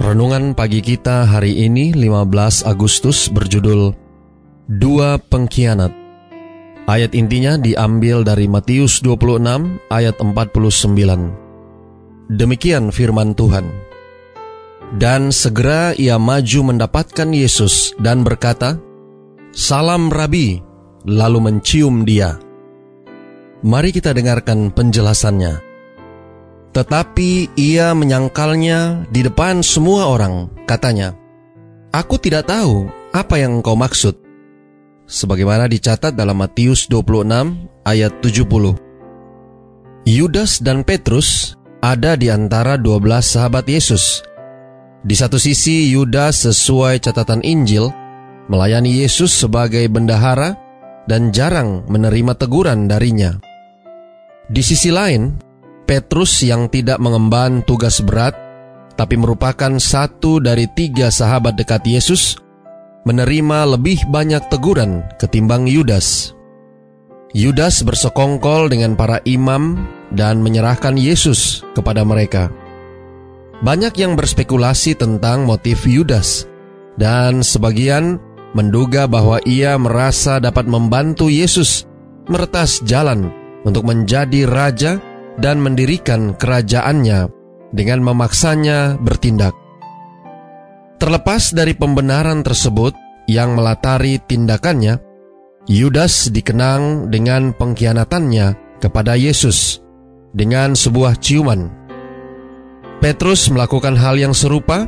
Renungan pagi kita hari ini 15 Agustus berjudul Dua Pengkhianat. Ayat intinya diambil dari Matius 26 ayat 49. Demikian firman Tuhan. Dan segera ia maju mendapatkan Yesus dan berkata, Salam Rabi, lalu mencium dia. Mari kita dengarkan penjelasannya. Tetapi ia menyangkalnya di depan semua orang, katanya, Aku tidak tahu apa yang engkau maksud. Sebagaimana dicatat dalam Matius 26 ayat 70. Yudas dan Petrus ada di antara 12 sahabat Yesus. Di satu sisi Yudas sesuai catatan Injil melayani Yesus sebagai bendahara dan jarang menerima teguran darinya. Di sisi lain, Petrus yang tidak mengemban tugas berat, tapi merupakan satu dari tiga sahabat dekat Yesus, menerima lebih banyak teguran ketimbang Yudas. Yudas bersekongkol dengan para imam dan menyerahkan Yesus kepada mereka. Banyak yang berspekulasi tentang motif Yudas, dan sebagian menduga bahwa ia merasa dapat membantu Yesus meretas jalan untuk menjadi raja dan mendirikan kerajaannya dengan memaksanya bertindak. Terlepas dari pembenaran tersebut yang melatari tindakannya, Yudas dikenang dengan pengkhianatannya kepada Yesus dengan sebuah ciuman. Petrus melakukan hal yang serupa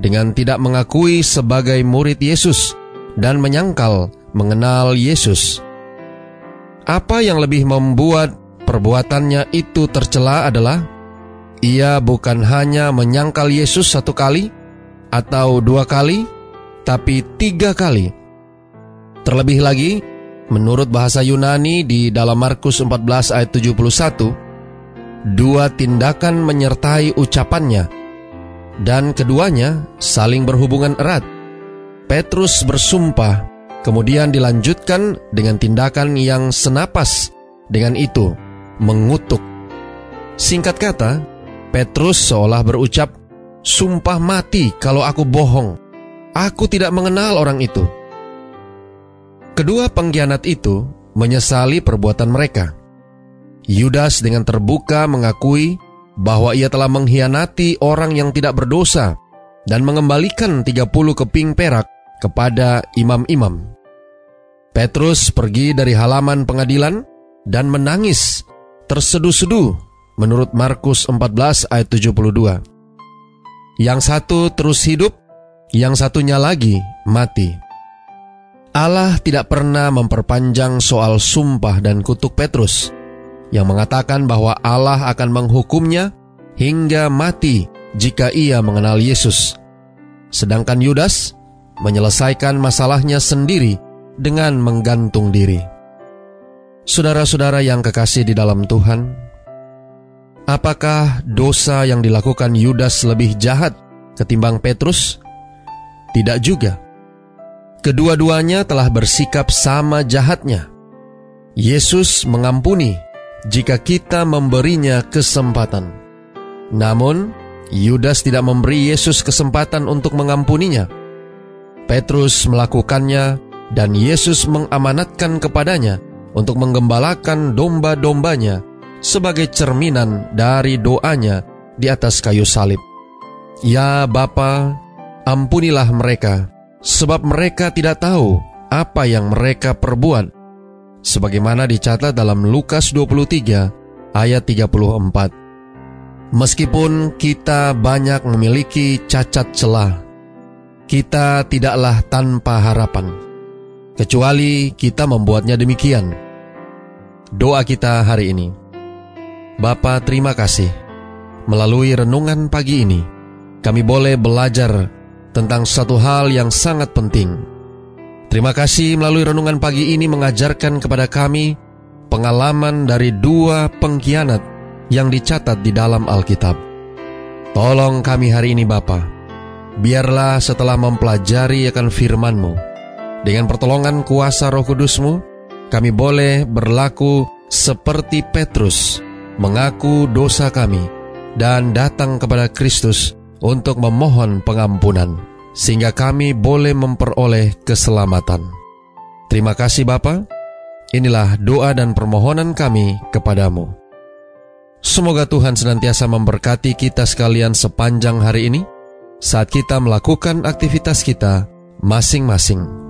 dengan tidak mengakui sebagai murid Yesus dan menyangkal mengenal Yesus. Apa yang lebih membuat perbuatannya itu tercela adalah ia bukan hanya menyangkal Yesus satu kali atau dua kali, tapi tiga kali. Terlebih lagi, menurut bahasa Yunani di dalam Markus 14 ayat 71, dua tindakan menyertai ucapannya, dan keduanya saling berhubungan erat. Petrus bersumpah, kemudian dilanjutkan dengan tindakan yang senapas dengan itu mengutuk. Singkat kata, Petrus seolah berucap, Sumpah mati kalau aku bohong. Aku tidak mengenal orang itu. Kedua pengkhianat itu menyesali perbuatan mereka. Yudas dengan terbuka mengakui bahwa ia telah mengkhianati orang yang tidak berdosa dan mengembalikan 30 keping perak kepada imam-imam. Petrus pergi dari halaman pengadilan dan menangis terseduh-seduh menurut Markus 14 ayat 72. Yang satu terus hidup, yang satunya lagi mati. Allah tidak pernah memperpanjang soal sumpah dan kutuk Petrus yang mengatakan bahwa Allah akan menghukumnya hingga mati jika ia mengenal Yesus. Sedangkan Yudas menyelesaikan masalahnya sendiri dengan menggantung diri. Saudara-saudara yang kekasih di dalam Tuhan, apakah dosa yang dilakukan Yudas lebih jahat ketimbang Petrus? Tidak juga. Kedua-duanya telah bersikap sama jahatnya. Yesus mengampuni jika kita memberinya kesempatan. Namun, Yudas tidak memberi Yesus kesempatan untuk mengampuninya. Petrus melakukannya dan Yesus mengamanatkan kepadanya untuk menggembalakan domba-dombanya sebagai cerminan dari doanya di atas kayu salib. Ya Bapa, ampunilah mereka, sebab mereka tidak tahu apa yang mereka perbuat. Sebagaimana dicatat dalam Lukas 23 ayat 34. Meskipun kita banyak memiliki cacat celah, kita tidaklah tanpa harapan kecuali kita membuatnya demikian. Doa kita hari ini. Bapa, terima kasih. Melalui renungan pagi ini, kami boleh belajar tentang satu hal yang sangat penting, Terima kasih melalui renungan pagi ini mengajarkan kepada kami pengalaman dari dua pengkhianat yang dicatat di dalam Alkitab. Tolong kami hari ini Bapa, biarlah setelah mempelajari akan firman-Mu, dengan pertolongan kuasa roh kudus-Mu, kami boleh berlaku seperti Petrus, mengaku dosa kami, dan datang kepada Kristus untuk memohon pengampunan sehingga kami boleh memperoleh keselamatan. Terima kasih Bapa. Inilah doa dan permohonan kami kepadamu. Semoga Tuhan senantiasa memberkati kita sekalian sepanjang hari ini saat kita melakukan aktivitas kita masing-masing.